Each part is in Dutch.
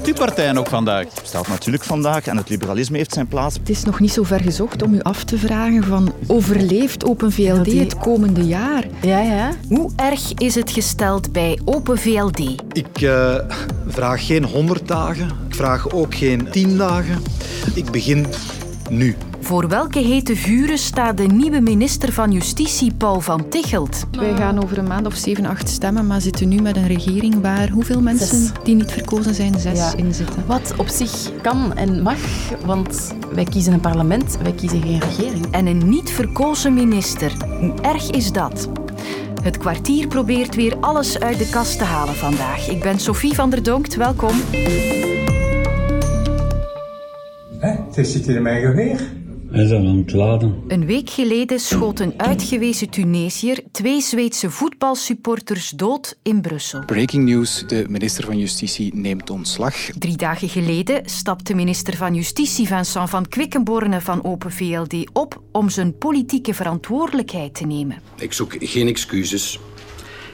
Bestaat uw partij nog vandaag? Het bestaat natuurlijk vandaag en het liberalisme heeft zijn plaats. Het is nog niet zo ver gezocht om u af te vragen van overleeft Open VLD het komende jaar? Ja, ja. Hoe erg is het gesteld bij Open VLD? Ik eh, vraag geen 100 dagen. Ik vraag ook geen 10 dagen. Ik begin nu. Voor welke hete vuren staat de nieuwe minister van Justitie Paul van Tichelt? Wij gaan over een maand of zeven, acht stemmen, maar zitten nu met een regering waar hoeveel mensen Zes. die niet verkozen zijn, zes Ja. in zitten. Wat op zich kan en mag, want wij kiezen een parlement, wij kiezen geen regering. En een niet verkozen minister. Hoe erg is dat? Het kwartier probeert weer alles uit de kast te halen vandaag. Ik ben Sophie van der Donkt, welkom. Hè? Het zit hier in mijn geweer. Hij is aan het laden. Een week geleden schoot een uitgewezen Tunesiër twee Zweedse voetbalsupporters dood in Brussel. Breaking news, de minister van Justitie neemt ontslag. Drie dagen geleden stapte minister van Justitie Vincent van Quickenborne van Open VLD op om zijn politieke verantwoordelijkheid te nemen. Ik zoek geen excuses.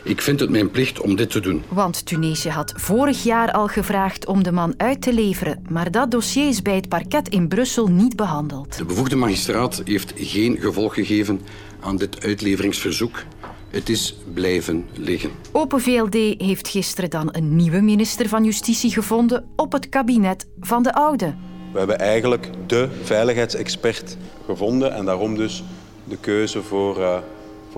Ik vind het mijn plicht om dit te doen. Want Tunesië had vorig jaar al gevraagd om de man uit te leveren, maar dat dossier is bij het parket in Brussel niet behandeld. De bevoegde magistraat heeft geen gevolg gegeven aan dit uitleveringsverzoek. Het is blijven liggen. Open VLD heeft gisteren dan een nieuwe minister van Justitie gevonden op het kabinet van de oude. We hebben eigenlijk de veiligheidsexpert gevonden en daarom dus de keuze voor, eh,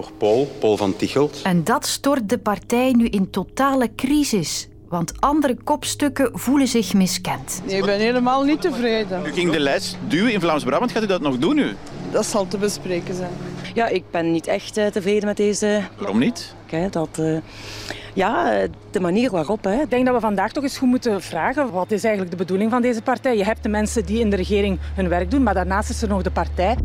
voor Paul, Paul van Tichelt. En dat stort de partij nu in totale crisis. Want andere kopstukken voelen zich miskend. Ik ben helemaal niet tevreden. U ging de lijst duwen in Vlaams-Brabant. Gaat u dat nog doen nu? Dat zal te bespreken zijn. Ja, ik ben niet echt eh, tevreden met deze. Waarom niet? Dat, eh, ja, eh, de manier waarop. Hè. Ik denk dat we vandaag toch eens goed moeten vragen wat is eigenlijk de bedoeling van deze partij. Je hebt de mensen die in de regering hun werk doen, maar daarnaast is er nog de partij.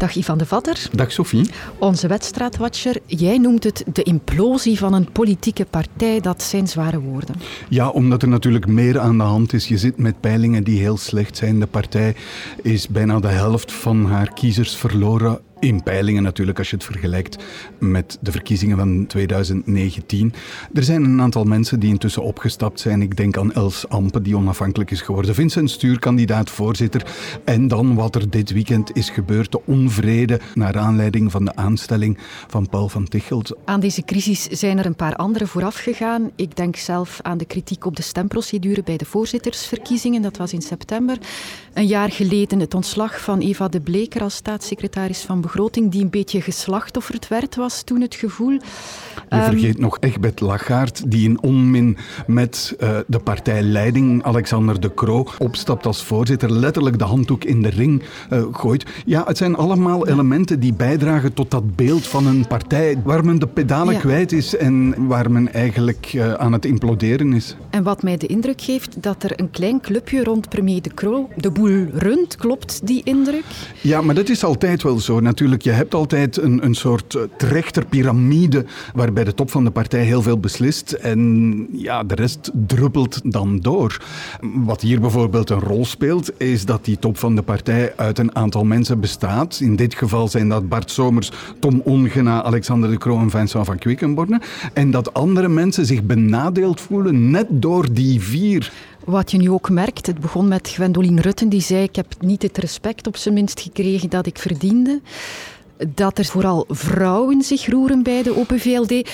Dag Ivan de Vatter, Dag Sophie. onze wedstraatwatcher. Jij noemt het de implosie van een politieke partij. Dat zijn zware woorden. Ja, omdat er natuurlijk meer aan de hand is. Je zit met peilingen die heel slecht zijn. De partij is bijna de helft van haar kiezers verloren. In peilingen natuurlijk, als je het vergelijkt met de verkiezingen van 2019. Er zijn een aantal mensen die intussen opgestapt zijn. Ik denk aan Els Ampe, die onafhankelijk is geworden. Vincent Stuur, kandidaat voorzitter. En dan wat er dit weekend is gebeurd, de onvrede naar aanleiding van de aanstelling van Paul van Tichelt. Aan deze crisis zijn er een paar andere vooraf gegaan. Ik denk zelf aan de kritiek op de stemprocedure bij de voorzittersverkiezingen. Dat was in september. Een jaar geleden het ontslag van Eva de Bleker als staatssecretaris van Begroting, die een beetje geslachtofferd werd, was toen het gevoel. Je Ehm, vergeet nog Egbert Lachaert, die in onmin met eh, de partijleiding Alexander de Croo opstapt als voorzitter, letterlijk de handdoek in de ring eh, gooit. Ja, het zijn allemaal elementen die bijdragen tot dat beeld van een partij waar men de pedalen Ja. kwijt is en waar men eigenlijk eh, aan het imploderen is. En wat mij de indruk geeft dat er een klein clubje rond premier De Croo de boel. Klopt die indruk? Ja, maar dat is altijd wel zo. Natuurlijk, je hebt altijd een, een soort eh, trechterpiramide waarbij de top van de partij heel veel beslist en ja, de rest druppelt dan door. Wat hier bijvoorbeeld een rol speelt, is dat die top van de partij uit een aantal mensen bestaat. In dit geval zijn dat Bart Somers, Tom Ongena, Alexander de Croo en Vincent van Quickenborne. En dat andere mensen zich benadeeld voelen net door die vier. Wat je nu ook merkt, het begon met Gwendoline Rutten, die zei: Ik heb niet het respect op zijn minst gekregen dat ik verdiende. Dat er vooral vrouwen zich roeren bij de Open VLD.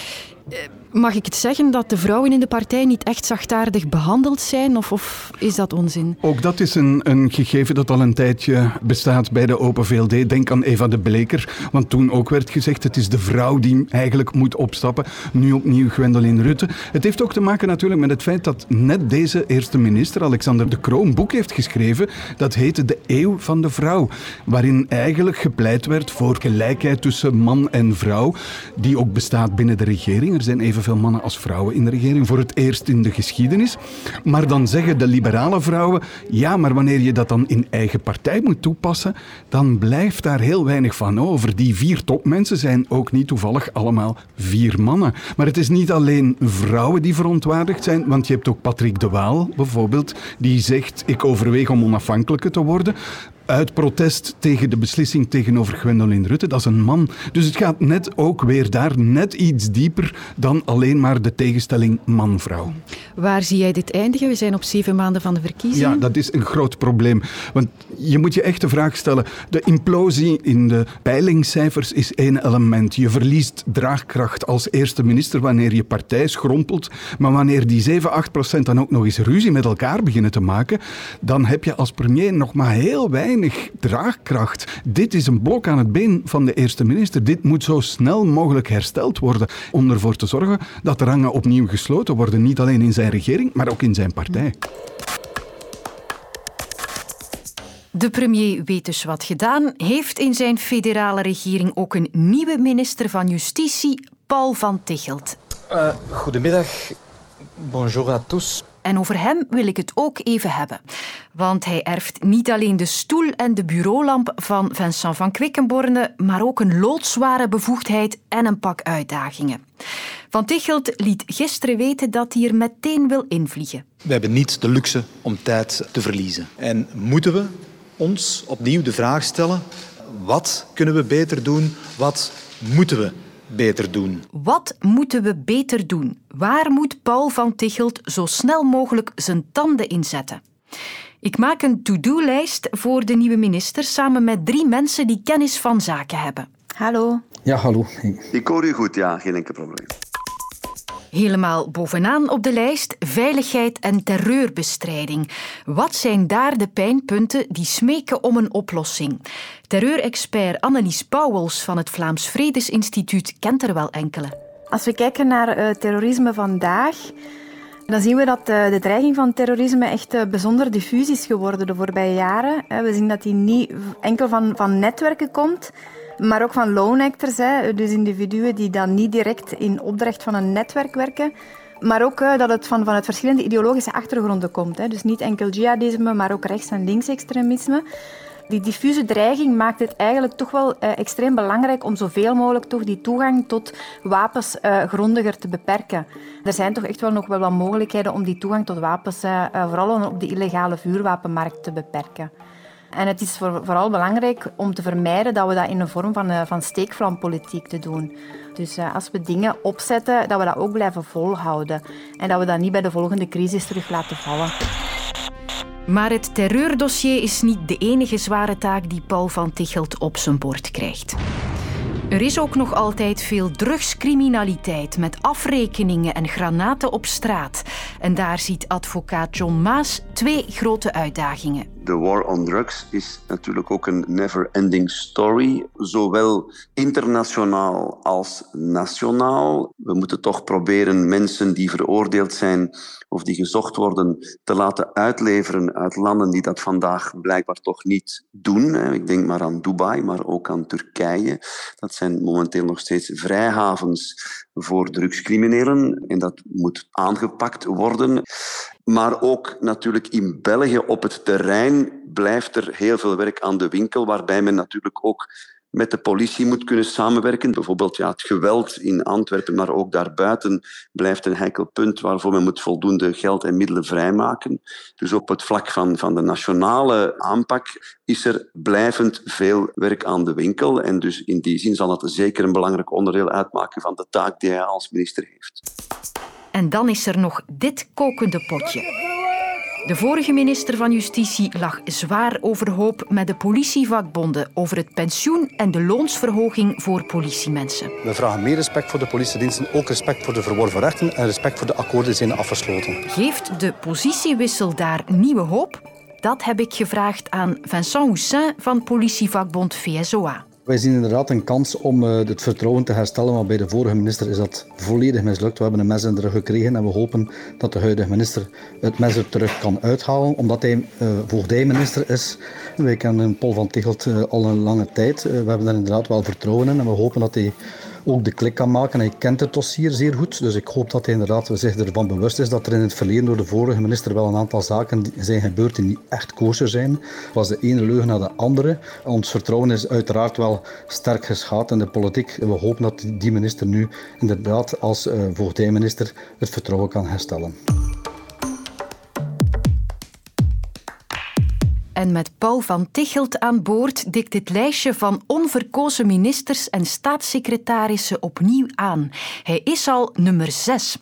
Mag ik het zeggen dat de vrouwen in de partij niet echt zachtaardig behandeld zijn? Of, of is dat onzin? Ook dat is een, een gegeven dat al een tijdje bestaat bij de Open VLD. Denk aan Eva de Bleker, want toen ook werd gezegd het is de vrouw die eigenlijk moet opstappen. Nu opnieuw Gwendoline Rutte. Het heeft ook te maken natuurlijk met het feit dat net deze eerste minister, Alexander de Croo, een boek heeft geschreven dat heette De Eeuw van de Vrouw. Waarin eigenlijk gepleit werd voor gelijkheid tussen man en vrouw, die ook bestaat binnen de regering. Er zijn evenveel mannen als vrouwen in de regering, voor het eerst in de geschiedenis. Maar dan zeggen de liberale vrouwen, ja, maar wanneer je dat dan in eigen partij moet toepassen, dan blijft daar heel weinig van over. Die vier topmensen zijn ook niet toevallig allemaal vier mannen. Maar het is niet alleen vrouwen die verontwaardigd zijn, want je hebt ook Patrick de Waal bijvoorbeeld, die zegt, ik overweeg om onafhankelijker te worden. Uit protest tegen de beslissing tegenover Gwendolyn Rutte. Dat is een man. Dus het gaat net ook weer daar net iets dieper dan alleen maar de tegenstelling man-vrouw. Waar zie jij dit eindigen? We zijn op zeven maanden van de verkiezingen. Ja, dat is een groot probleem. Want je moet je echt de vraag stellen: de implosie in de peilingscijfers is één element. Je verliest draagkracht als eerste minister wanneer je partij schrompelt. Maar wanneer die 7, 8 procent dan ook nog eens ruzie met elkaar beginnen te maken, dan heb je als premier nog maar heel weinig draagkracht. Dit is een blok aan het been van de eerste minister. Dit moet zo snel mogelijk hersteld worden om ervoor te zorgen dat de rangen opnieuw gesloten worden. Niet alleen in zijn regering, maar ook in zijn partij. De premier weet dus wat gedaan, heeft in zijn federale regering ook een nieuwe minister van Justitie, Paul van Tichelt. Uh, goedemiddag, bonjour à tous. En over hem wil ik het ook even hebben. Want hij erft niet alleen de stoel en de bureaulamp van Vincent van Quickenborne, maar ook een loodzware bevoegdheid en een pak uitdagingen. Van Tichelt liet gisteren weten dat hij er meteen wil invliegen. We hebben niet de luxe om tijd te verliezen. En moeten we ons opnieuw de vraag stellen: wat kunnen we beter doen? Wat moeten we beter doen? Wat moeten we beter doen? Waar moet Paul van Tichelt zo snel mogelijk zijn tanden inzetten? Ik maak een to-do-lijst voor de nieuwe minister samen met drie mensen die kennis van zaken hebben. Hallo. Ja, hallo. Ik hoor u goed, ja, geen enkel probleem. Helemaal bovenaan op de lijst veiligheid en terreurbestrijding. Wat zijn daar de pijnpunten die smeken om een oplossing? Terreurexpert Annelies Pauwels van het Vlaams Vredesinstituut kent er wel enkele. Als we kijken naar uh, terrorisme vandaag, dan zien we dat uh, de dreiging van terrorisme echt uh, bijzonder diffuus is geworden de voorbije jaren. We zien dat die niet enkel van, van netwerken komt, maar ook van lone actors, dus individuen die dan niet direct in opdracht van een netwerk werken. Maar ook uh, dat het van, vanuit verschillende ideologische achtergronden komt. Hè. Dus niet enkel jihadisme, maar ook rechts- en linksextremisme. Die diffuse dreiging maakt het eigenlijk toch wel uh, extreem belangrijk om zoveel mogelijk toch die toegang tot wapens uh, grondiger te beperken. Er zijn toch echt wel nog wel wat mogelijkheden om die toegang tot wapens, vooral op de illegale vuurwapenmarkt, te beperken. En het is voor, vooral belangrijk om te vermijden dat we dat in een vorm van, uh, van steekvlampolitiek te doen. Dus uh, als we dingen opzetten, dat we dat ook blijven volhouden. En dat we dat niet bij de volgende crisis terug laten vallen. Maar het terreurdossier is niet de enige zware taak die Paul van Tichelt op zijn bord krijgt. Er is ook nog altijd veel drugscriminaliteit met afrekeningen en granaten op straat. En daar ziet advocaat John Maas twee grote uitdagingen. De war on drugs is natuurlijk ook een never-ending story, zowel internationaal als nationaal. We moeten toch proberen mensen die veroordeeld zijn of die gezocht worden te laten uitleveren uit landen die dat vandaag blijkbaar toch niet doen. Ik denk maar aan Dubai, maar ook aan Turkije. Dat zijn momenteel nog steeds vrijhavens voor drugscriminelen en dat moet aangepakt worden. Maar ook natuurlijk in België op het terrein blijft er heel veel werk aan de winkel, waarbij men natuurlijk ook met de politie moet kunnen samenwerken. Bijvoorbeeld ja, het geweld in Antwerpen, maar ook daarbuiten blijft een heikel punt waarvoor men moet voldoende geld en middelen vrijmaken. Dus op het vlak van, van de nationale aanpak is er blijvend veel werk aan de winkel. En dus in die zin zal dat zeker een belangrijk onderdeel uitmaken van de taak die hij als minister heeft. En dan is er nog dit kokende potje. De vorige minister van Justitie lag zwaar overhoop met de politievakbonden over het pensioen en de loonsverhoging voor politiemensen. We vragen meer respect voor de politiediensten, ook respect voor de verworven rechten en respect voor de akkoorden die zijn afgesloten. Geeft de positiewissel daar nieuwe hoop? Dat heb ik gevraagd aan Vincent Houssin van politievakbond VSOA. Wij zien inderdaad een kans om uh, het vertrouwen te herstellen, maar bij de vorige minister is dat volledig mislukt. We hebben een mes in de rug gekregen en we hopen dat de huidige minister het mes er terug kan uithalen, omdat hij uh, voogdijminister is. Wij kennen Paul van Tichelt uh, al een lange tijd. we hebben daar inderdaad wel vertrouwen in en we hopen dat hij ook de klik kan maken. Hij kent het dossier zeer goed, dus ik hoop dat hij inderdaad zich ervan bewust is dat er in het verleden door de vorige minister wel een aantal zaken zijn gebeurd die niet echt kosher zijn. Was de ene leugen naar de andere. Ons vertrouwen is uiteraard wel sterk geschaad in de politiek. We hopen dat die minister nu inderdaad als uh, voogdijminister het vertrouwen kan herstellen. En met Paul van Tichelt aan boord dikt dit lijstje van onverkozen ministers en staatssecretarissen opnieuw aan. Hij is al nummer zes.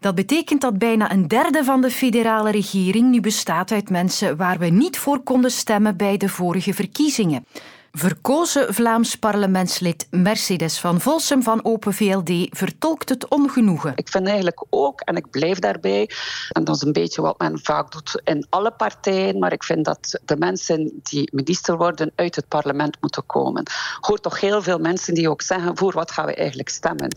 Dat betekent dat bijna een derde van de federale regering nu bestaat uit mensen waar we niet voor konden stemmen bij de vorige verkiezingen. Verkozen Vlaams parlementslid Mercedes van Volsem van Open VLD vertolkt het ongenoegen. Ik vind eigenlijk ook, en ik blijf daarbij, en dat is een beetje wat men vaak doet in alle partijen, maar ik vind dat de mensen die minister worden uit het parlement moeten komen. Ik hoor toch heel veel mensen die ook zeggen, voor wat gaan we eigenlijk stemmen?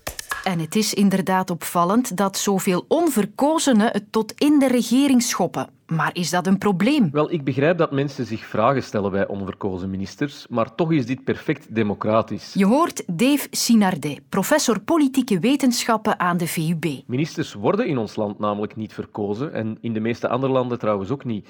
En het is inderdaad opvallend dat zoveel onverkozenen het tot in de regering schoppen. Maar is dat een probleem? Wel, ik begrijp dat mensen zich vragen stellen bij onverkozen ministers, maar toch is dit perfect democratisch. Je hoort Dave Sinardet, professor politieke wetenschappen aan de VUB. Ministers worden in ons land namelijk niet verkozen en in de meeste andere landen trouwens ook niet.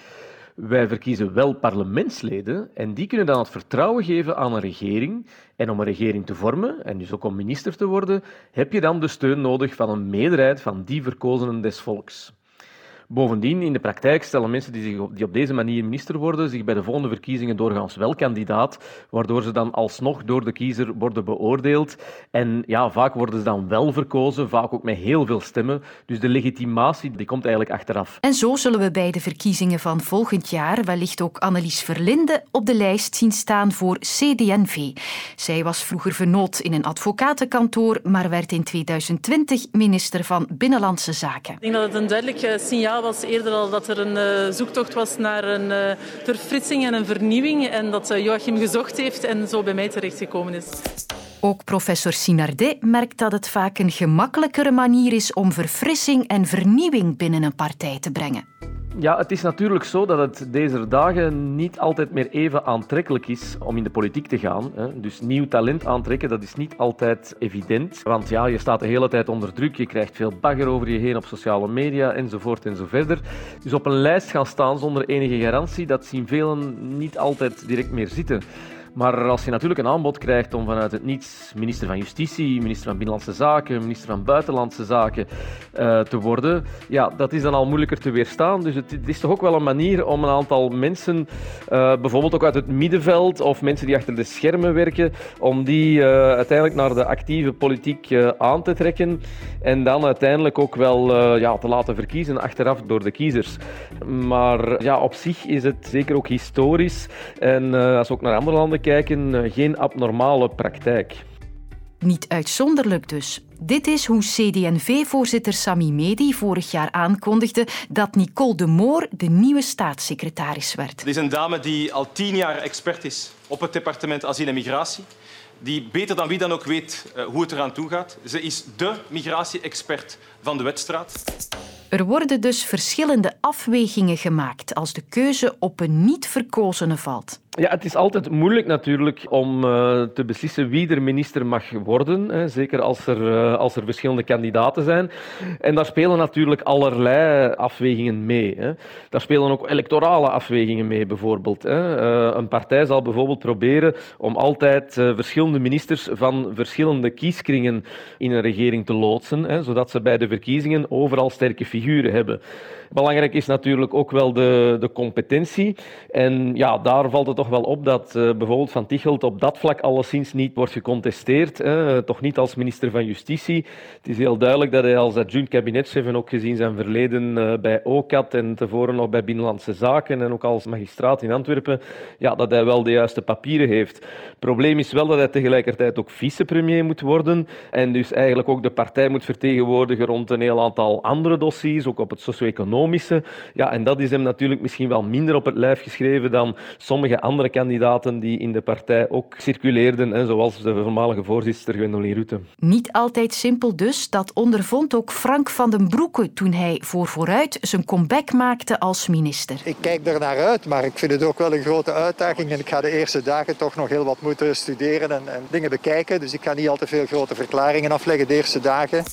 Wij verkiezen wel parlementsleden en die kunnen dan het vertrouwen geven aan een regering. En om een regering te vormen, en dus ook om minister te worden, heb je dan de steun nodig van een meerderheid van die verkozenen des volks. Bovendien, in de praktijk stellen mensen die, zich op, die op deze manier minister worden zich bij de volgende verkiezingen doorgaans wel kandidaat, waardoor ze dan alsnog door de kiezer worden beoordeeld. En ja, vaak worden ze dan wel verkozen, vaak ook met heel veel stemmen. Dus de legitimatie die komt eigenlijk achteraf. En zo zullen we bij de verkiezingen van volgend jaar wellicht ook Annelies Verlinde op de lijst zien staan voor CDNV. Zij was vroeger vernoot in een advocatenkantoor, maar werd in 2020 minister van Binnenlandse Zaken. Ik denk dat het een duidelijk signaal was eerder al dat er een uh, zoektocht was naar een uh, verfrissing en een vernieuwing en dat uh, Joachim gezocht heeft en zo bij mij terechtgekomen is. Ook professor Sinardet merkt dat het vaak een gemakkelijkere manier is om verfrissing en vernieuwing binnen een partij te brengen. Ja, het is natuurlijk zo dat het deze dagen niet altijd meer even aantrekkelijk is om in de politiek te gaan. Dus nieuw talent aantrekken, dat is niet altijd evident. Want ja, je staat de hele tijd onder druk, je krijgt veel bagger over je heen op sociale media enzovoort enzoverder. Dus op een lijst gaan staan zonder enige garantie, dat zien velen niet altijd direct meer zitten. Maar als je natuurlijk een aanbod krijgt om vanuit het niets minister van Justitie, minister van Binnenlandse Zaken, minister van Buitenlandse Zaken uh, te worden, ja, dat is dan al moeilijker te weerstaan. Dus het, is toch ook wel een manier om een aantal mensen, uh, bijvoorbeeld ook uit het middenveld of mensen die achter de schermen werken, om die uh, uiteindelijk naar de actieve politiek aan te trekken en dan uiteindelijk ook wel ja, te laten verkiezen achteraf door de kiezers. Maar ja, op zich is het zeker ook historisch en als we ook naar andere landen kijken, geen abnormale praktijk. Niet uitzonderlijk dus. Dit is hoe CD&V-voorzitter Sami Medi vorig jaar aankondigde dat Nicole de Moor de nieuwe staatssecretaris werd. Het is een dame die al tien jaar expert is op het departement asiel en migratie. Die beter dan wie dan ook weet uh, hoe het eraan toe gaat. Ze is de migratie-expert van de Wetstraat. Er worden dus verschillende afwegingen gemaakt als de keuze op een niet verkozene valt. Ja, het is altijd moeilijk natuurlijk om uh, te beslissen wie er minister mag worden. Hè, zeker als er, uh, als er verschillende kandidaten zijn. En daar spelen natuurlijk allerlei afwegingen mee. Hè. Daar spelen ook electorale afwegingen mee, bijvoorbeeld. Hè. Uh, een partij zal bijvoorbeeld proberen om altijd verschillende ministers van verschillende kieskringen in een regering te loodsen, zodat ze bij de verkiezingen overal sterke figuren hebben. Belangrijk is natuurlijk ook wel de, de competentie. En ja, daar valt het toch wel op dat uh, bijvoorbeeld Van Tichelt op dat vlak alleszins niet wordt gecontesteerd. Hè. Toch niet als minister van Justitie. Het is heel duidelijk dat hij als adjunct kabinetchef en ook gezien zijn verleden uh, bij OCAT en tevoren nog bij Binnenlandse Zaken en ook als magistraat in Antwerpen, ja, dat hij wel de juiste papieren heeft. Het probleem is wel dat hij tegelijkertijd ook vicepremier moet worden en dus eigenlijk ook de partij moet vertegenwoordigen rond een heel aantal andere dossiers, ook op het socio-economische. Ja, en dat is hem natuurlijk misschien wel minder op het lijf geschreven dan sommige andere kandidaten die in de partij ook circuleerden, hè, zoals de voormalige voorzitter Gwendoline Rutte. Niet altijd simpel dus, dat ondervond ook Frank van den Broeke toen hij voor vooruit zijn comeback maakte als minister. Ik kijk er naar uit, maar ik vind het ook wel een grote uitdaging en ik ga de eerste dagen toch nog heel wat moeten studeren en, en dingen bekijken, dus ik ga niet al te veel grote verklaringen afleggen de eerste dagen.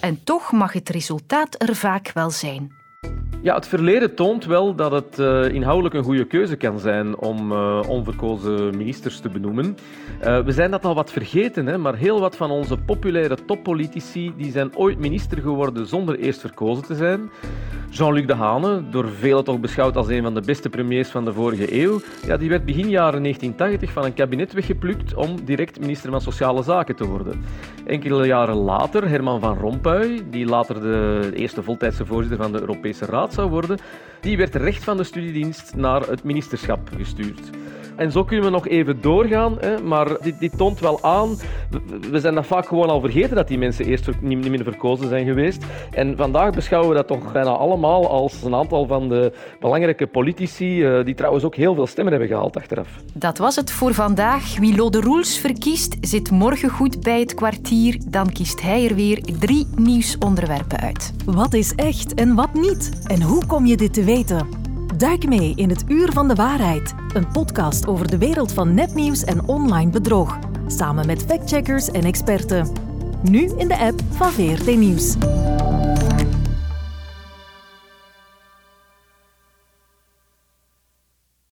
En toch mag het resultaat er vaak wel zijn. Ja, het verleden toont wel dat het uh, inhoudelijk een goede keuze kan zijn om uh, onverkozen ministers te benoemen. Uh, we zijn dat al wat vergeten, hè, maar heel wat van onze populaire toppolitici die zijn ooit minister geworden zonder eerst verkozen te zijn. Jean-Luc Dehaene, door velen toch beschouwd als een van de beste premiers van de vorige eeuw, ja, die werd begin jaren 1980 van een kabinet weggeplukt om direct minister van Sociale Zaken te worden. Enkele jaren later Herman van Rompuy, die later de eerste voltijdse voorzitter van de Europese Raad zou worden, die werd recht van de studiedienst naar het ministerschap gestuurd. En zo kunnen we nog even doorgaan, hè, maar dit, dit, toont wel aan. We zijn dat vaak gewoon al vergeten dat die mensen eerst niet, niet meer verkozen zijn geweest. En vandaag beschouwen we dat toch bijna allemaal als een aantal van de belangrijke politici, uh, die trouwens ook heel veel stemmen hebben gehaald achteraf. Dat was het voor vandaag. Wie Lode Roels verkiest, zit morgen goed bij het kwartier. Dan kiest hij er weer drie nieuwsonderwerpen uit. Wat is echt en wat niet? En hoe kom je dit te weten? Duik mee in het Uur van de Waarheid, een podcast over de wereld van nepnieuws en online bedrog, samen met factcheckers en experten. Nu in de app van VRT Nieuws.